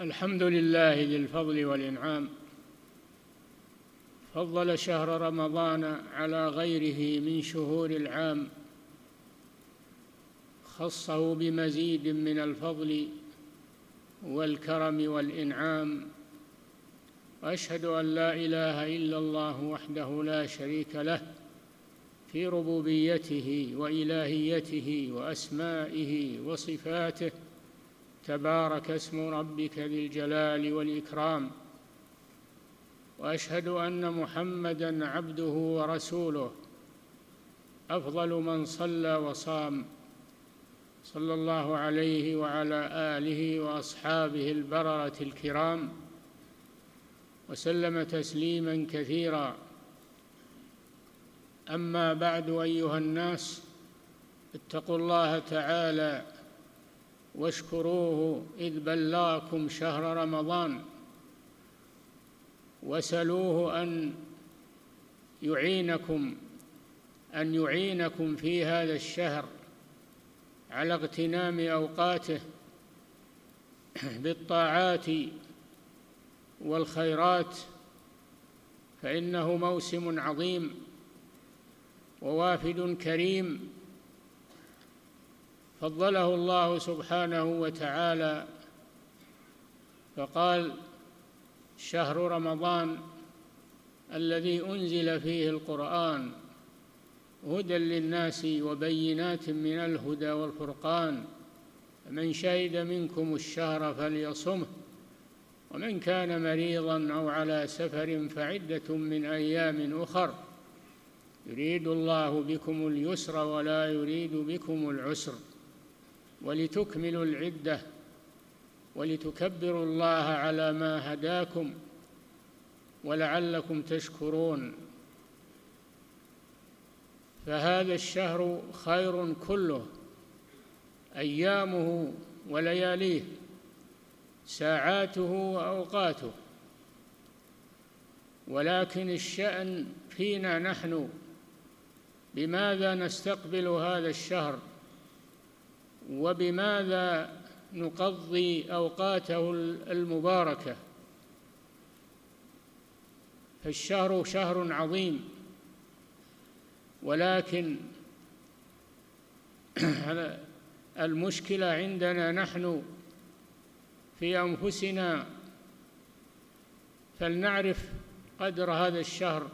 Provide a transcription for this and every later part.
الحمد لله ذي الفضل والإنعام. فضل شهر رمضان على غيره من شهور العام. خصه بمزيد من الفضل والكرم والإنعام. وأشهد أن لا إله إلا الله وحده لا شريك له في ربوبيته وإلهيته وأسمائه وصفاته. تبارك اسم ربك ذي الجلال والإكرام وأشهد أن محمدا عبده ورسوله أفضل من صلى وصام صلى الله عليه وعلى آله وأصحابه البررة الكرام وسلم تسليما كثيرا. أما بعد أيها الناس اتقوا الله تعالى واشكروه إذ بلغكم شهر رمضان وسلوه أن يعينكم أن يعينكم في هذا الشهر على اغتنام أوقاته بالطاعات والخيرات فإنه موسم عظيم ووافد كريم فضله الله سبحانه وتعالى فقال شهر رمضان الذي أنزل فيه القرآن هدى للناس وبينات من الهدى والفرقان فمن شهد منكم الشهر فليصمه ومن كان مريضا أو على سفر فعدة من أيام أخر يريد الله بكم اليسر ولا يريد بكم العسر ولتكملوا العدة ولتكبروا الله على ما هداكم ولعلكم تشكرون. فهذا الشهر خير كله أيامه ولياليه ساعاته وأوقاته. ولكن الشأن فينا نحن بماذا نستقبل هذا الشهر؟ وبماذا نقضي أوقاته المباركة؟ فالشهر شهر عظيم ولكن المشكلة عندنا نحن في أنفسنا. فلنعرف قدر هذا الشهر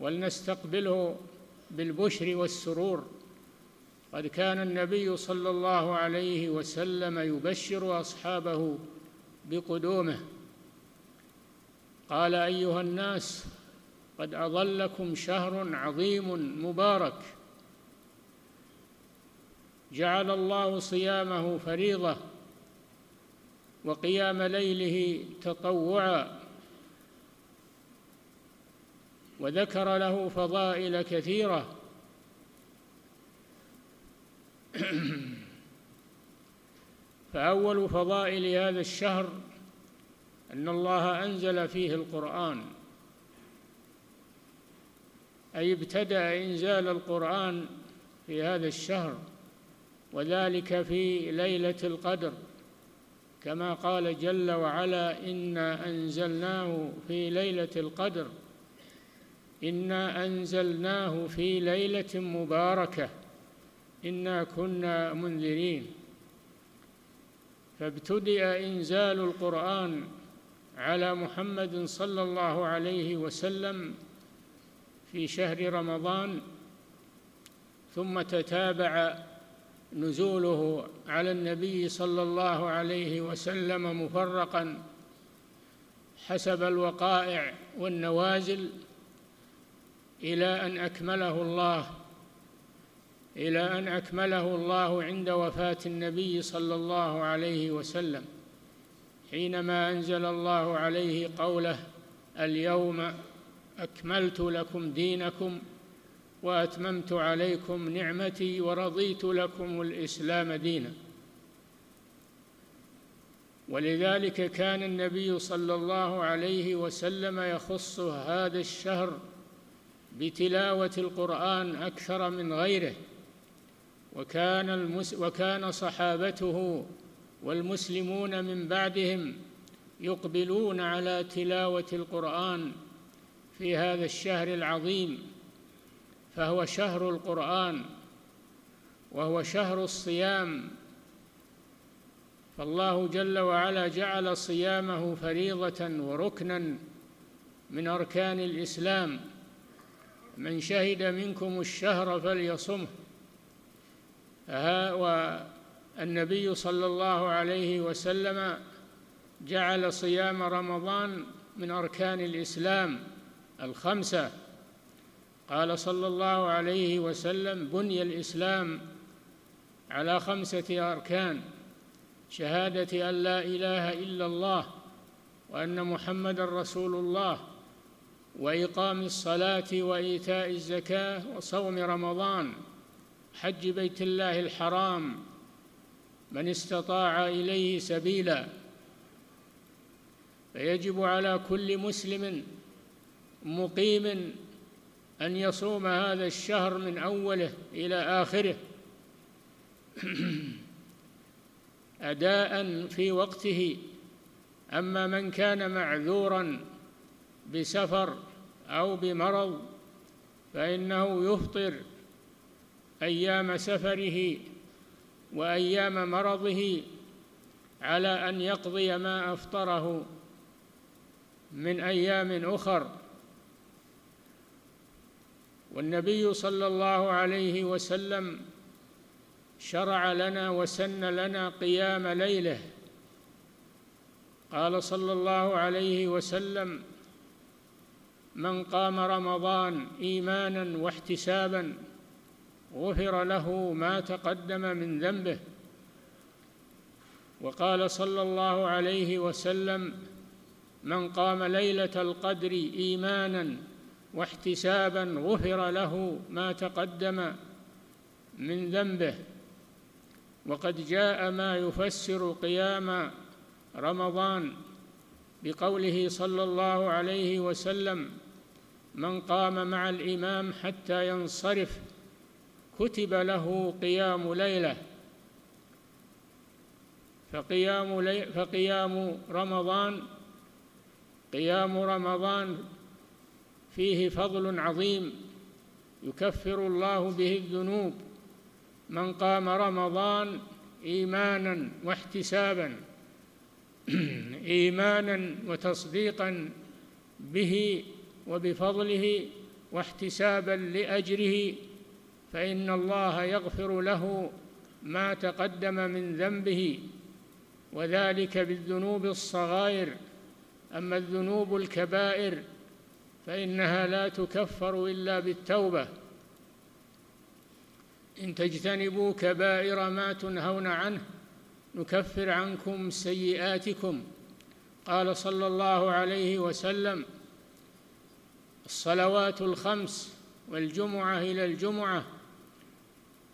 ولنستقبله بالبشر والسرور. قد كان النبي صلى الله عليه وسلم يبشر أصحابه بقدومه. قال أيها الناس قد أظلكم شهر عظيم مبارك. جعل الله صيامه فريضة وقيام ليله تطوعا. وذكر له فضائل كثيرة. فأول فضائل هذا الشهر أن الله أنزل فيه القرآن. أي ابتدأ إنزال القرآن في هذا الشهر وذلك في ليلة القدر. كما قال جل وعلا إنا أنزلناه في ليلة القدر. إنا أنزلناه في ليلة مباركة. إنا كنا منذرين. فابتدأ إنزال القرآن على محمد صلى الله عليه وسلم في شهر رمضان ثم تتابع نزوله على النبي صلى الله عليه وسلم مفرقا حسب الوقائع والنوازل إلى أن أكمله الله إلى أن أكمله الله عند وفاة النبي صلى الله عليه وسلم حينما أنزل الله عليه قوله اليوم أكملت لكم دينكم وأتممت عليكم نعمتي ورضيت لكم الإسلام دينا. ولذلك كان النبي صلى الله عليه وسلم يخص هذا الشهر بتلاوة القرآن أكثر من غيره وكان المس وكان صحابته والمسلمون من بعدهم يقبلون على تلاوة القرآن في هذا الشهر العظيم فهو شهر القرآن وهو شهر الصيام. فالله جل وعلا جعل صيامه فريضة وركنا من أركان الإسلام. من شهد منكم الشهر فليصمه. والنبي صلى الله عليه وسلم جعل صيام رمضان من أركان الإسلام الخمسة. قال صلى الله عليه وسلم بني الإسلام على خمسة أركان شهادة أن لا إله إلا الله وأن محمدا رسول الله وإقام الصلاة وإيتاء الزكاة وصوم رمضان حج بيت الله الحرام من استطاع إليه سبيلا. فيجب على كل مسلم مقيم أن يصوم هذا الشهر من أوله إلى آخره. أداء في وقته. أما من كان معذورا بسفر أو بمرض فإنه يفطر أيام سفره وأيام مرضه على أن يقضي ما أفطره من أيام أخر. والنبي صلى الله عليه وسلم شرع لنا وسن لنا قيام ليله. قال صلى الله عليه وسلم من قام رمضان إيمانا واحتسابا غفر له ما تقدم من ذنبه. وقال صلى الله عليه وسلم من قام ليلة القدر إيمانا واحتسابا غفر له ما تقدم من ذنبه. وقد جاء ما يفسر قيام رمضان بقوله صلى الله عليه وسلم من قام مع الإمام حتى ينصرف كتب له قيام ليلة. فقيام, لي فقيام رمضان قيام رمضان فيه فضل عظيم يكفر الله به الذنوب. من قام رمضان إيمانا واحتسابا إيمانا وتصديقا به وبفضله واحتسابا لأجره فإن الله يغفر له ما تقدم من ذنبه وذلك بالذنوب الصغائر. أما الذنوب الكبائر فإنها لا تكفر إلا بالتوبة. إن تجتنبوا كبائر ما تنهون عنه نكفر عنكم سيئاتكم. قال صلى الله عليه وسلم الصلوات الخمس والجمعة إلى الجمعة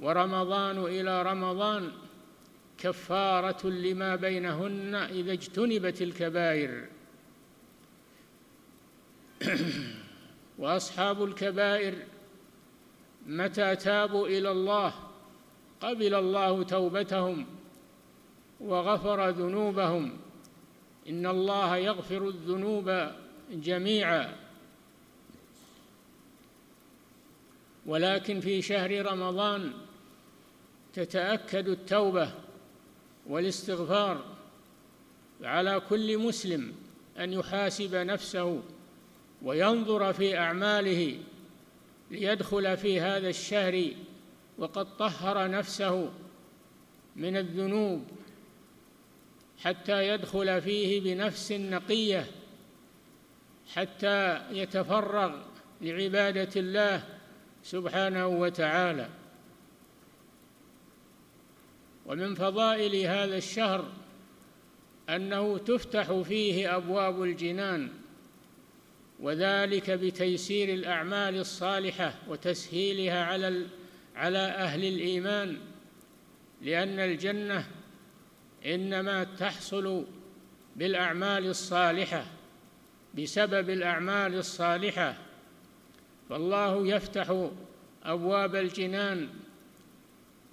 ورمضان إلى رمضان كفارة لما بينهن إذا اجتنبت الكبائر. وأصحاب الكبائر متى تابوا إلى الله قبل الله توبتهم وغفر ذنوبهم. إن الله يغفر الذنوب جميعا. ولكن في شهر رمضان تتأكد التوبة والاستغفار على كل مسلم أن يحاسب نفسه وينظر في أعماله ليدخل في هذا الشهر وقد طهر نفسه من الذنوب حتى يدخل فيه بنفس نقيه حتى يتفرغ لعبادة الله سبحانه وتعالى. ومن فضائل هذا الشهر أنه تفتح فيه أبواب الجنان وذلك بتيسير الأعمال الصالحة وتسهيلها على على أهل الإيمان لأن الجنة إنما تحصل بالأعمال الصالحة بسبب الأعمال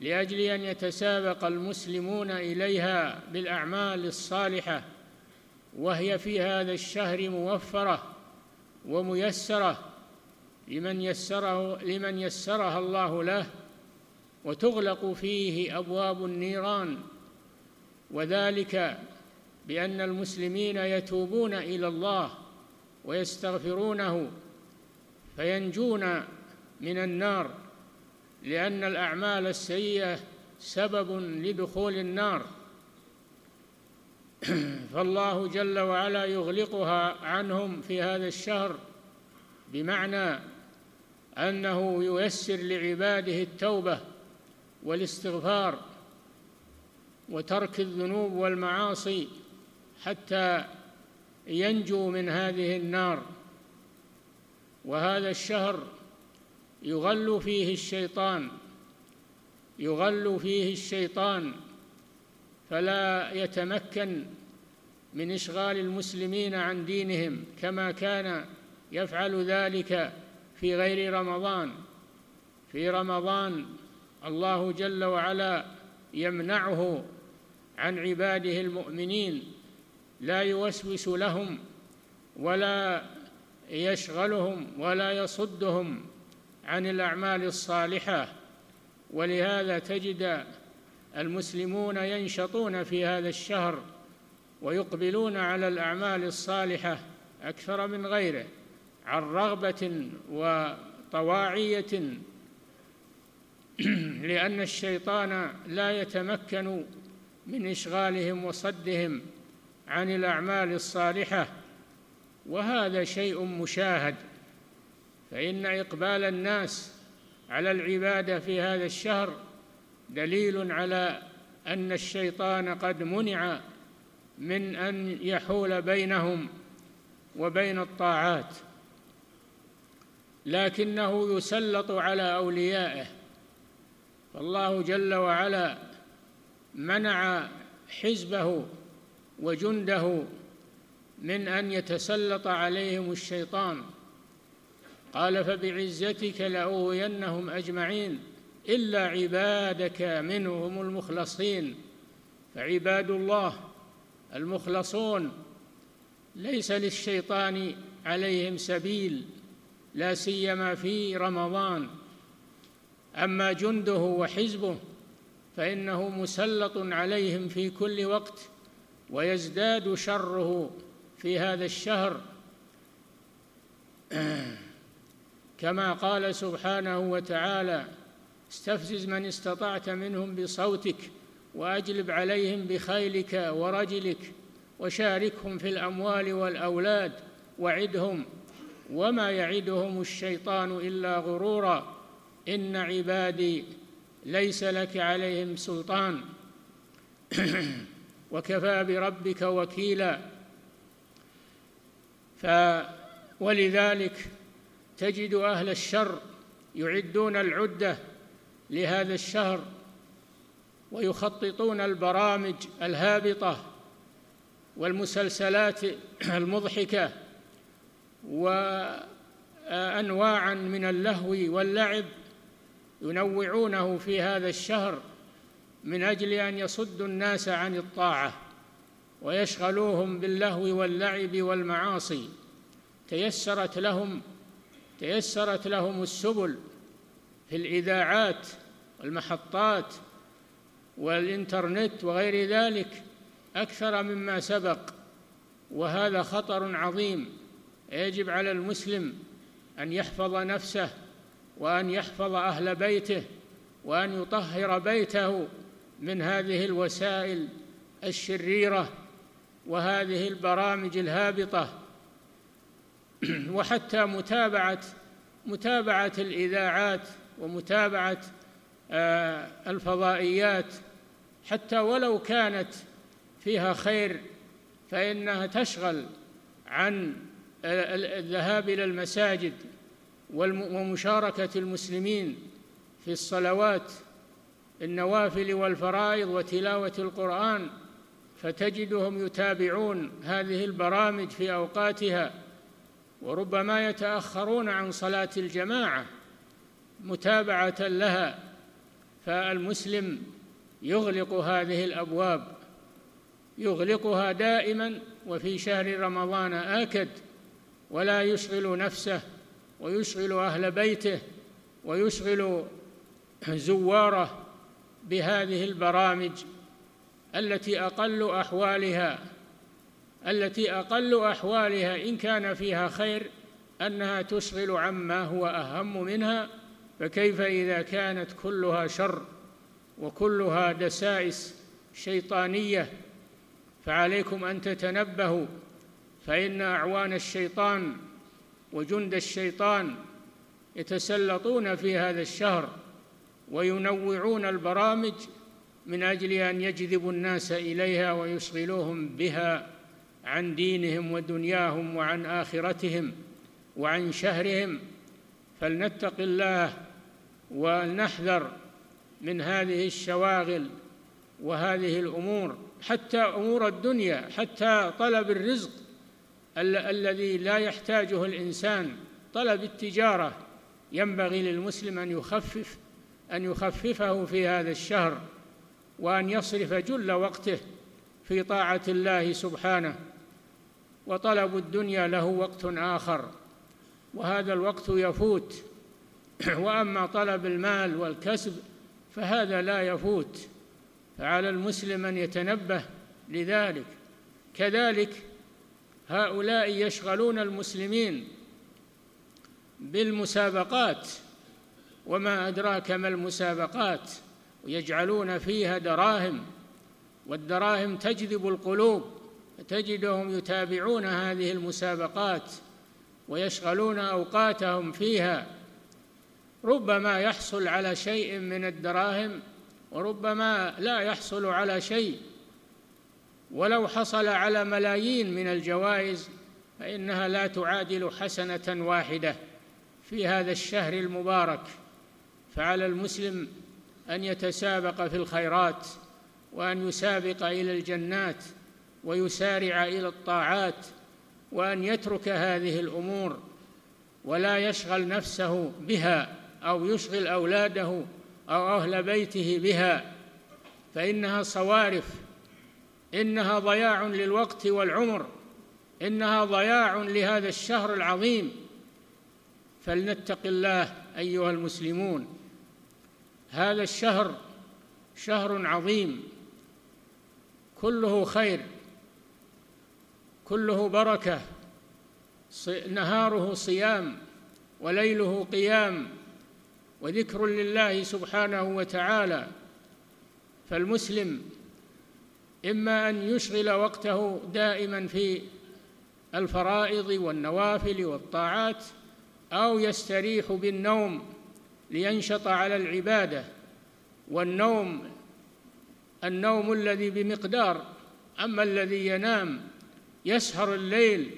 لأجل أن يتسابق المسلمون إليها بالأعمال الصالحة وهي في هذا الشهر موفرة وميسرة لمن يسره لمن يسرها الله له وتغلق فيه أبواب النيران. وذلك بأن المسلمين يتوبون إلى الله ويستغفرونه فينجون من النار. لأن الأعمال السيئة سبب لدخول النار. فالله جل وعلا يغلقها عنهم في هذا الشهر بمعنى أنه ييسر لعباده التوبة والاستغفار وترك الذنوب والمعاصي حتى ينجوا من هذه النار. وهذا الشهر يغل فيه الشيطان يغل فيه الشيطان فلا يتمكن من إشغال المسلمين عن دينهم كما كان يفعل ذلك في غير رمضان. في رمضان الله جل وعلا يمنعه عن عباده المؤمنين لا يوسوس لهم ولا يشغلهم ولا يصدهم. عن الأعمال الصالحة ولهذا تجد المسلمون ينشطون في هذا الشهر ويقبلون على الأعمال الصالحة أكثر من غيره عن رغبة وطواعية لأن الشيطان لا يتمكن من إشغالهم وصدهم عن الأعمال الصالحة وهذا شيء مشاهد. فإن إقبال الناس على العبادة في هذا الشهر دليل على أن الشيطان قد منع من أن يحول بينهم وبين الطاعات لكنه يسلط على أوليائه. فالله جل وعلا منع حزبه وجنده من أن يتسلط عليهم الشيطان. قال فبعزتك لأغوينهم أجمعين إلا عبادك منهم المخلصين. فعباد الله المخلصون ليس للشيطان عليهم سبيل لا سيما في رمضان. أما جنده وحزبه فإنه مسلط عليهم في كل وقت ويزداد شره في هذا الشهر. كما قال سبحانه وتعالى استفزز من استطعت منهم بصوتك وأجلب عليهم بخيلك ورجلك وشاركهم في الأموال والأولاد وعدهم وما يعدهم الشيطان إلا غرورا. إن عبادي ليس لك عليهم سلطان. وكفى بربك وكيلا. ف ولذلك تجد أهل الشر يعدون العدة لهذا الشهر ويخططون البرامج الهابطة والمسلسلات المضحكة وانواعا من اللهو واللعب ينوعونه في هذا الشهر من أجل أن يصدوا الناس عن الطاعة ويشغلوهم باللهو واللعب والمعاصي تيسرت لهم تيسرت لهم السبل في الإذاعات والمحطات والإنترنت وغير ذلك أكثر مما سبق وهذا خطر عظيم يجب على المسلم أن يحفظ نفسه وأن يحفظ أهل بيته وأن يطهر بيته من هذه الوسائل الشريرة وهذه البرامج الهابطة. وحتى متابعه متابعة الإذاعات ومتابعة آه، الفضائيات. حتى ولو كانت فيها خير فإنها تشغل عن الذهاب إلى المساجد ومشاركة المسلمين في الصلوات النوافل والفرائض وتلاوة القرآن فتجدهم يتابعون هذه البرامج في أوقاتها. وربما يتأخرون عن صلاة الجماعة متابعة لها فالمسلم يغلق هذه الأبواب يغلقها دائما وفي شهر رمضان آكد ولا يشغل نفسه ويشغل أهل بيته ويشغل زواره بهذه البرامج التي أقل أحوالها التي أقل أحوالها إن كان فيها خير أنها تشغل عما هو أهم منها فكيف إذا كانت كلها شر وكلها دسائس شيطانية؟ فعليكم أن تتنبهوا فإن أعوان الشيطان وجند الشيطان يتسلطون في هذا الشهر وينوعون البرامج من أجل أن يجذبوا الناس إليها ويشغلوهم بها. عن دينهم ودنياهم وعن آخرتهم وعن شهرهم فلنتق الله ولنحذر من هذه الشواغل وهذه الأمور حتى أمور الدنيا حتى طلب الرزق ال- الذي لا يحتاجه الإنسان طلب التجارة. ينبغي للمسلم أن يخفف أن يخففه في هذا الشهر وأن يصرف جل وقته في طاعة الله سبحانه. وطلب الدنيا له وقت آخر وهذا الوقت يفوت. وأما طلب المال والكسب فهذا لا يفوت. فعلى المسلم أن يتنبه لذلك. كذلك هؤلاء يشغلون المسلمين بالمسابقات وما أدراك ما المسابقات؟ ويجعلون فيها دراهم والدراهم تجذب القلوب. تجدهم يتابعون هذه المسابقات ويشغلون أوقاتهم فيها. ربما يحصل على شيء من الدراهم وربما لا يحصل على شيء. ولو حصل على ملايين من الجوائز فإنها لا تعادل حسنة واحدة في هذا الشهر المبارك. فعلى المسلم أن يتسابق في الخيرات وأن يسابق إلى الجنات. ويسارع إلى الطاعات وأن يترك هذه الأمور ولا يشغل نفسه بها أو يشغل أولاده أو أهل بيته بها فإنها صوارف إنها ضياع للوقت والعمر إنها ضياع لهذا الشهر العظيم. فلنتق الله أيها المسلمون هذا الشهر شهر عظيم كله خير. كله بركة. نهاره صيام وليله قيام وذكر لله سبحانه وتعالى. فالمسلم إما أن يشغل وقته دائما في الفرائض والنوافل والطاعات أو يستريح بالنوم لينشط على العبادة. والنوم النوم الذي بمقدار أما الذي ينام يسهر الليل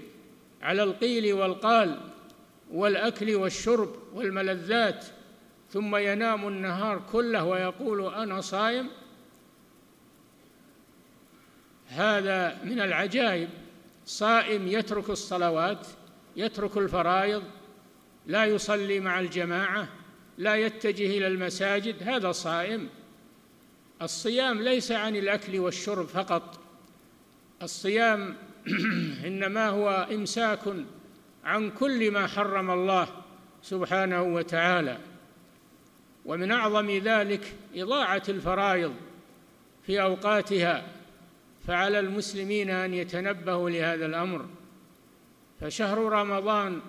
على القيل والقال والأكل والشرب والملذات ثم ينام النهار كله ويقول أنا صائم هذا من العجائب. صائم يترك الصلوات يترك الفرائض لا يصلي مع الجماعة لا يتجه إلى المساجد هذا صائم. الصيام ليس عن الأكل والشرب فقط. الصيام انما هو إمساك عن كل ما حرم الله سبحانه وتعالى. ومن أعظم ذلك إضاعة الفرائض في أوقاتها فعلى المسلمين أن يتنبهوا لهذا الأمر. فشهر رمضان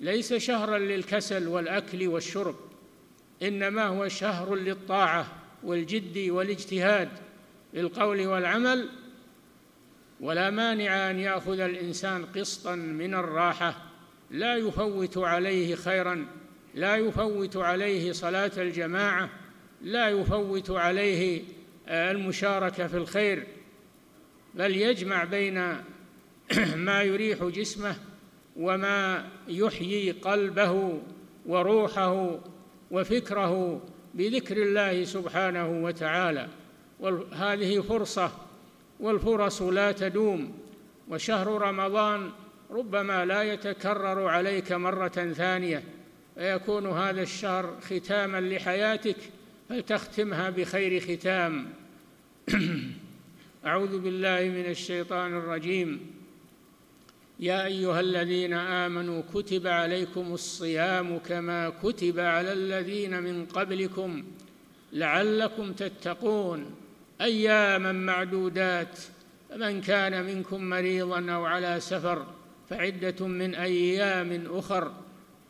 ليس شهرا للكسل والأكل والشرب إنما هو شهر للطاعة والجد والاجتهاد بالقول والعمل ولا مانع أن يأخذ الإنسان قسطا من الراحة. لا يفوت عليه خيرا لا يفوت عليه صلاة الجماعة لا يفوت عليه المشاركة في الخير. بل يجمع بين ما يريح جسمه وما يحيي قلبه وروحه وفكره بذكر الله سبحانه وتعالى. وهذه فرصة والفرص لا تدوم وشهر رمضان ربما لا يتكرر عليك مرة ثانية فيكون هذا الشهر ختاما لحياتك فلتختمها بخير ختام. أعوذ بالله من الشيطان الرجيم. يا أيها الذين آمنوا كتب عليكم الصيام كما كتب على الذين من قبلكم لعلكم تتقون. أياما معدودات فمن كان منكم مريضا أو على سفر فعدة من أيام أخر.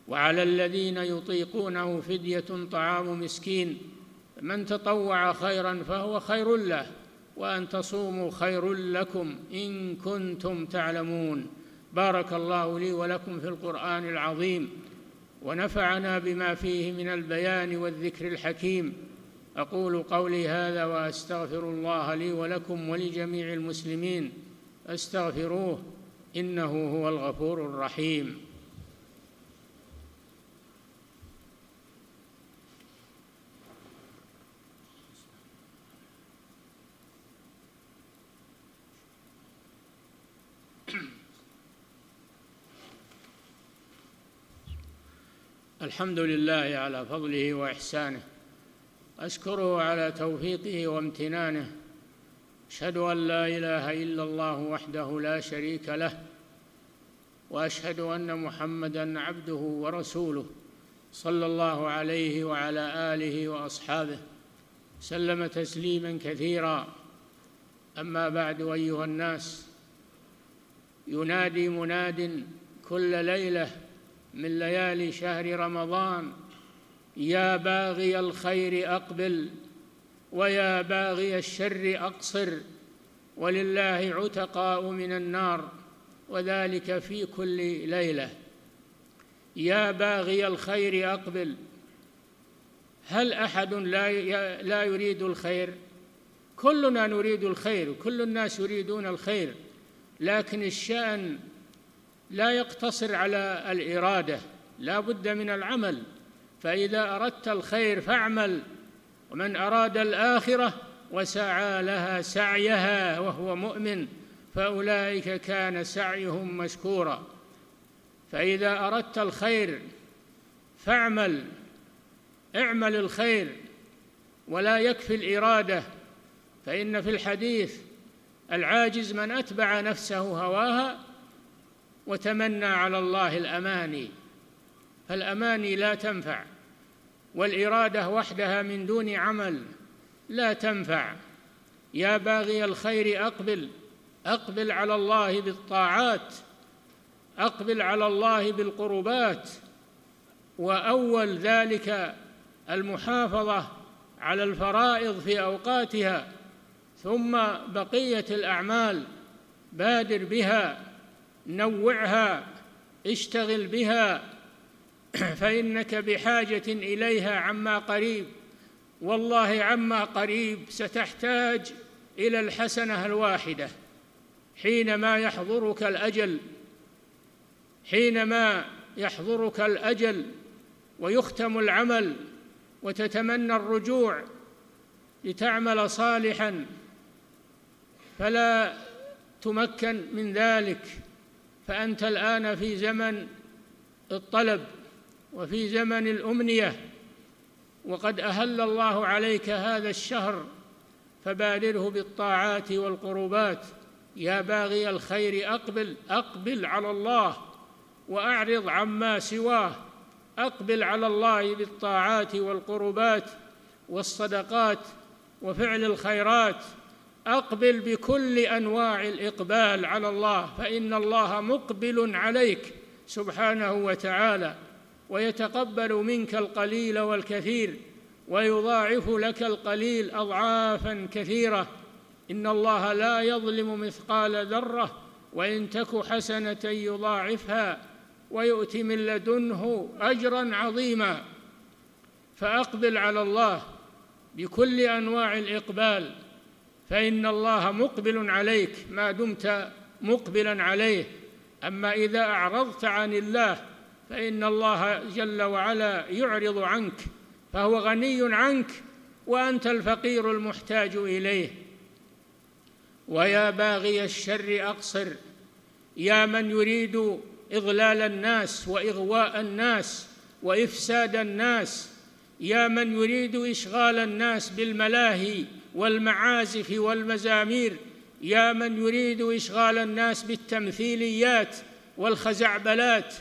وعلى الذين يطيقونه فدية طعام مسكين من تطوع خيرا فهو خير له وأن تصوموا خير لكم إن كنتم تعلمون. بارك الله لي ولكم في القرآن العظيم ونفعنا بما فيه من البيان والذكر الحكيم. أقول قولي هذا وأستغفر الله لي ولكم ولجميع المسلمين. أستغفروه إنه هو الغفور الرحيم. الحمد لله على فضله وإحسانه. أشكره على توفيقه وامتنانه. أشهد أن لا إله إلا الله وحده لا شريك له وأشهد أن محمدا عبده ورسوله صلى الله عليه وعلى آله وأصحابه سلم تسليما كثيرا. أما بعد أيها الناس ينادي مناد كل ليلة من ليالي شهر رمضان يا باغي الخير أقبل ويا باغي الشر أقصر ولله عتقاء من النار وذلك في كل ليلة. يا باغي الخير أقبل هل أحد لا لا يريد الخير؟ كلنا نريد الخير كل الناس يريدون الخير لكن الشأن لا يقتصر على الإرادة لا بد من العمل. فإذا أردت الخير فاعمل ومن أراد الآخرة وسعى لها سعيها وهو مؤمن فأولئك كان سعيهم مشكورا. فإذا أردت الخير فاعمل اعمل الخير ولا يكفي الإرادة فإن في الحديث العاجز من أتبع نفسه هواها وتمنى على الله الأماني. فالأماني لا تنفع والإرادة وحدها من دون عمل لا تنفع. يا باغي الخير أقبل أقبل على الله بالطاعات أقبل على الله بالقربات وأول ذلك المحافظة على الفرائض في أوقاتها ثم بقية الأعمال بادر بها نوعها اشتغل بها فانك بحاجة إليها عما قريب. والله عما قريب ستحتاج إلى الحسنة الواحدة. حينما يحضرك الأجل حينما يحضرك الأجل ويختم العمل وتتمنى الرجوع لتعمل صالحا فلا تمكن من ذلك. فأنت الآن في زمن الطلب. وفي زمن الأمنية وقد أهل الله عليك هذا الشهر فبادره بالطاعات والقربات. يا باغي الخير أقبل أقبل على الله وأعرض عما سواه. أقبل على الله بالطاعات والقربات والصدقات وفعل الخيرات. أقبل بكل أنواع الإقبال على الله فإن الله مقبل عليك سبحانه وتعالى. ويتقبل منك القليل والكثير ويضاعف لك القليل اضعافا كثيرة. إن الله لا يظلم مثقال ذرة وإن تك حسنة يضاعفها ويؤت من لدنه اجرا عظيما. فأقبل على الله بكل أنواع الإقبال فإن الله مقبل عليك ما دمت مقبلا عليه. أما إذا أعرضت عن الله فإن الله جل وعلا يعرض عنك فهو غني عنك وأنت الفقير المحتاج إليه. ويا باغي الشر أقصر يا من يريد اضلال الناس وإغواء الناس وإفساد الناس يا من يريد إشغال الناس بالملاهي والمعازف والمزامير يا من يريد إشغال الناس بالتمثيليات والخزعبلات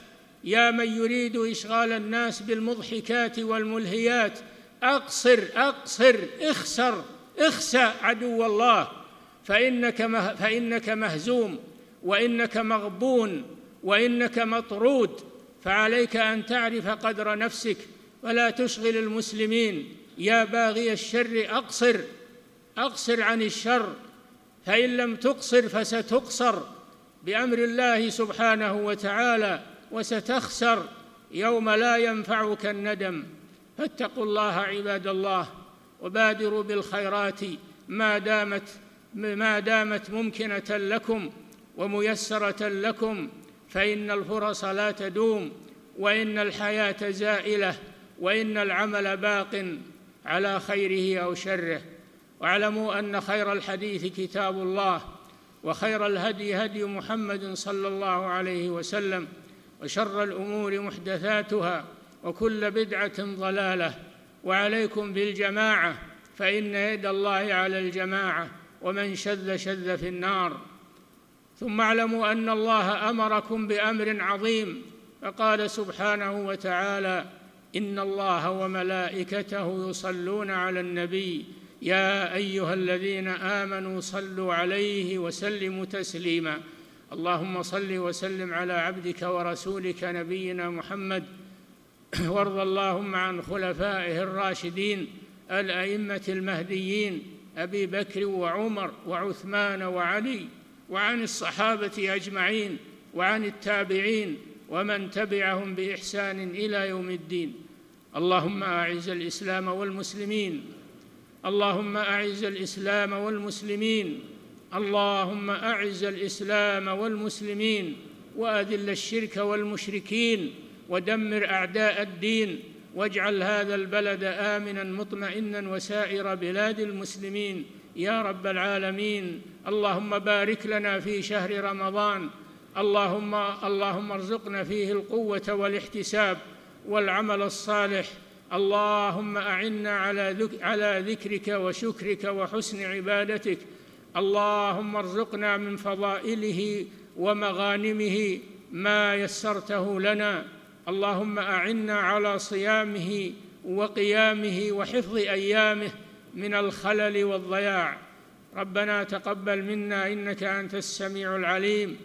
يا من يريد إشغال الناس بالمضحكات والملهيات أقصر أقصر اخسر اخسى عدو الله. فإنك فإنك مهزوم وإنك مغبون وإنك مطرود. فعليك أن تعرف قدر نفسك ولا تشغل المسلمين. يا باغي الشر أقصر أقصر عن الشر. فإن لم تقصر فستقصر. بأمر الله سبحانه وتعالى. وستخسر يوم لا ينفعك الندم. فاتقوا الله عباد الله وبادروا بالخيرات ما دامت ما دامت ممكنة لكم وميسرة لكم. فإن الفرص لا تدوم وإن الحياة زائلة وإن العمل باق على خيره أو شره. واعلموا أن خير الحديث كتاب الله وخير الهدي هدي محمد صلى الله عليه وسلم. وشر الأمور محدثاتها وكل بدعة ضلالة وعليكم بالجماعة فإن يد الله على الجماعة ومن شذ شذ في النار. ثم اعلموا أن الله أمركم بأمر عظيم فقال سبحانه وتعالى إن الله وملائكته يصلون على النبي يا أيها الذين آمنوا صلوا عليه وسلموا تسليما. اللهم صل وسلم على عبدك ورسولك نبينا محمد. وارض اللهم عن خلفائه الراشدين الأئمة المهديين أبي بكر وعمر وعثمان وعلي وعن الصحابة أجمعين وعن التابعين ومن تبعهم بإحسان إلى يوم الدين. اللهم أعز الإسلام والمسلمين. اللهم أعز الإسلام والمسلمين. اللهم أعز الإسلام والمسلمين وأذل الشرك والمشركين ودمر أعداء الدين واجعل هذا البلد آمنا مطمئنا وسائر بلاد المسلمين. يا رب العالمين اللهم بارك لنا في شهر رمضان. اللهم اللهم ارزقنا فيه القوة والاحتساب والعمل الصالح. اللهم أعنا على على ذكرك وشكرك وحسن عبادتك. اللهم ارزقنا من فضائله ومغانمه ما يسرته لنا. اللهم أعنا على صيامه وقيامه وحفظ أيامه من الخلل والضياع. ربنا تقبل منا إنك أنت السميع العليم.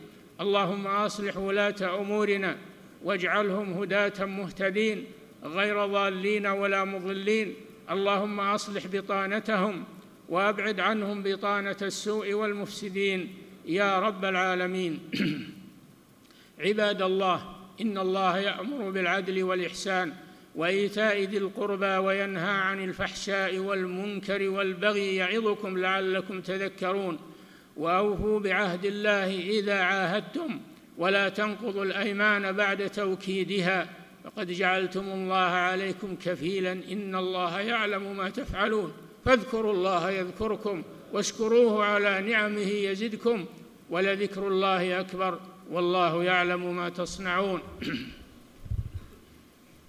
اللهم أصلح ولاة أمورنا واجعلهم هداة مهتدين غير ضالين ولا مضلين. اللهم أصلح بطانتهم وأبعد عنهم بطانة السوء والمفسدين. يا رب العالمين. عباد الله إن الله يأمر بالعدل والإحسان وإيتاء ذي القربى وينهى عن الفحشاء والمنكر والبغي يعظكم لعلكم تذكرون. وأوفوا بعهد الله إذا عاهدتم ولا تنقضوا الأيمان بعد توكيدها. فقد جعلتم الله عليكم كفيلا. إن الله يعلم ما تفعلون. فاذكروا الله يذكركم واشكروه على نعمه يزدكم ولذكر الله أكبر والله يعلم ما تصنعون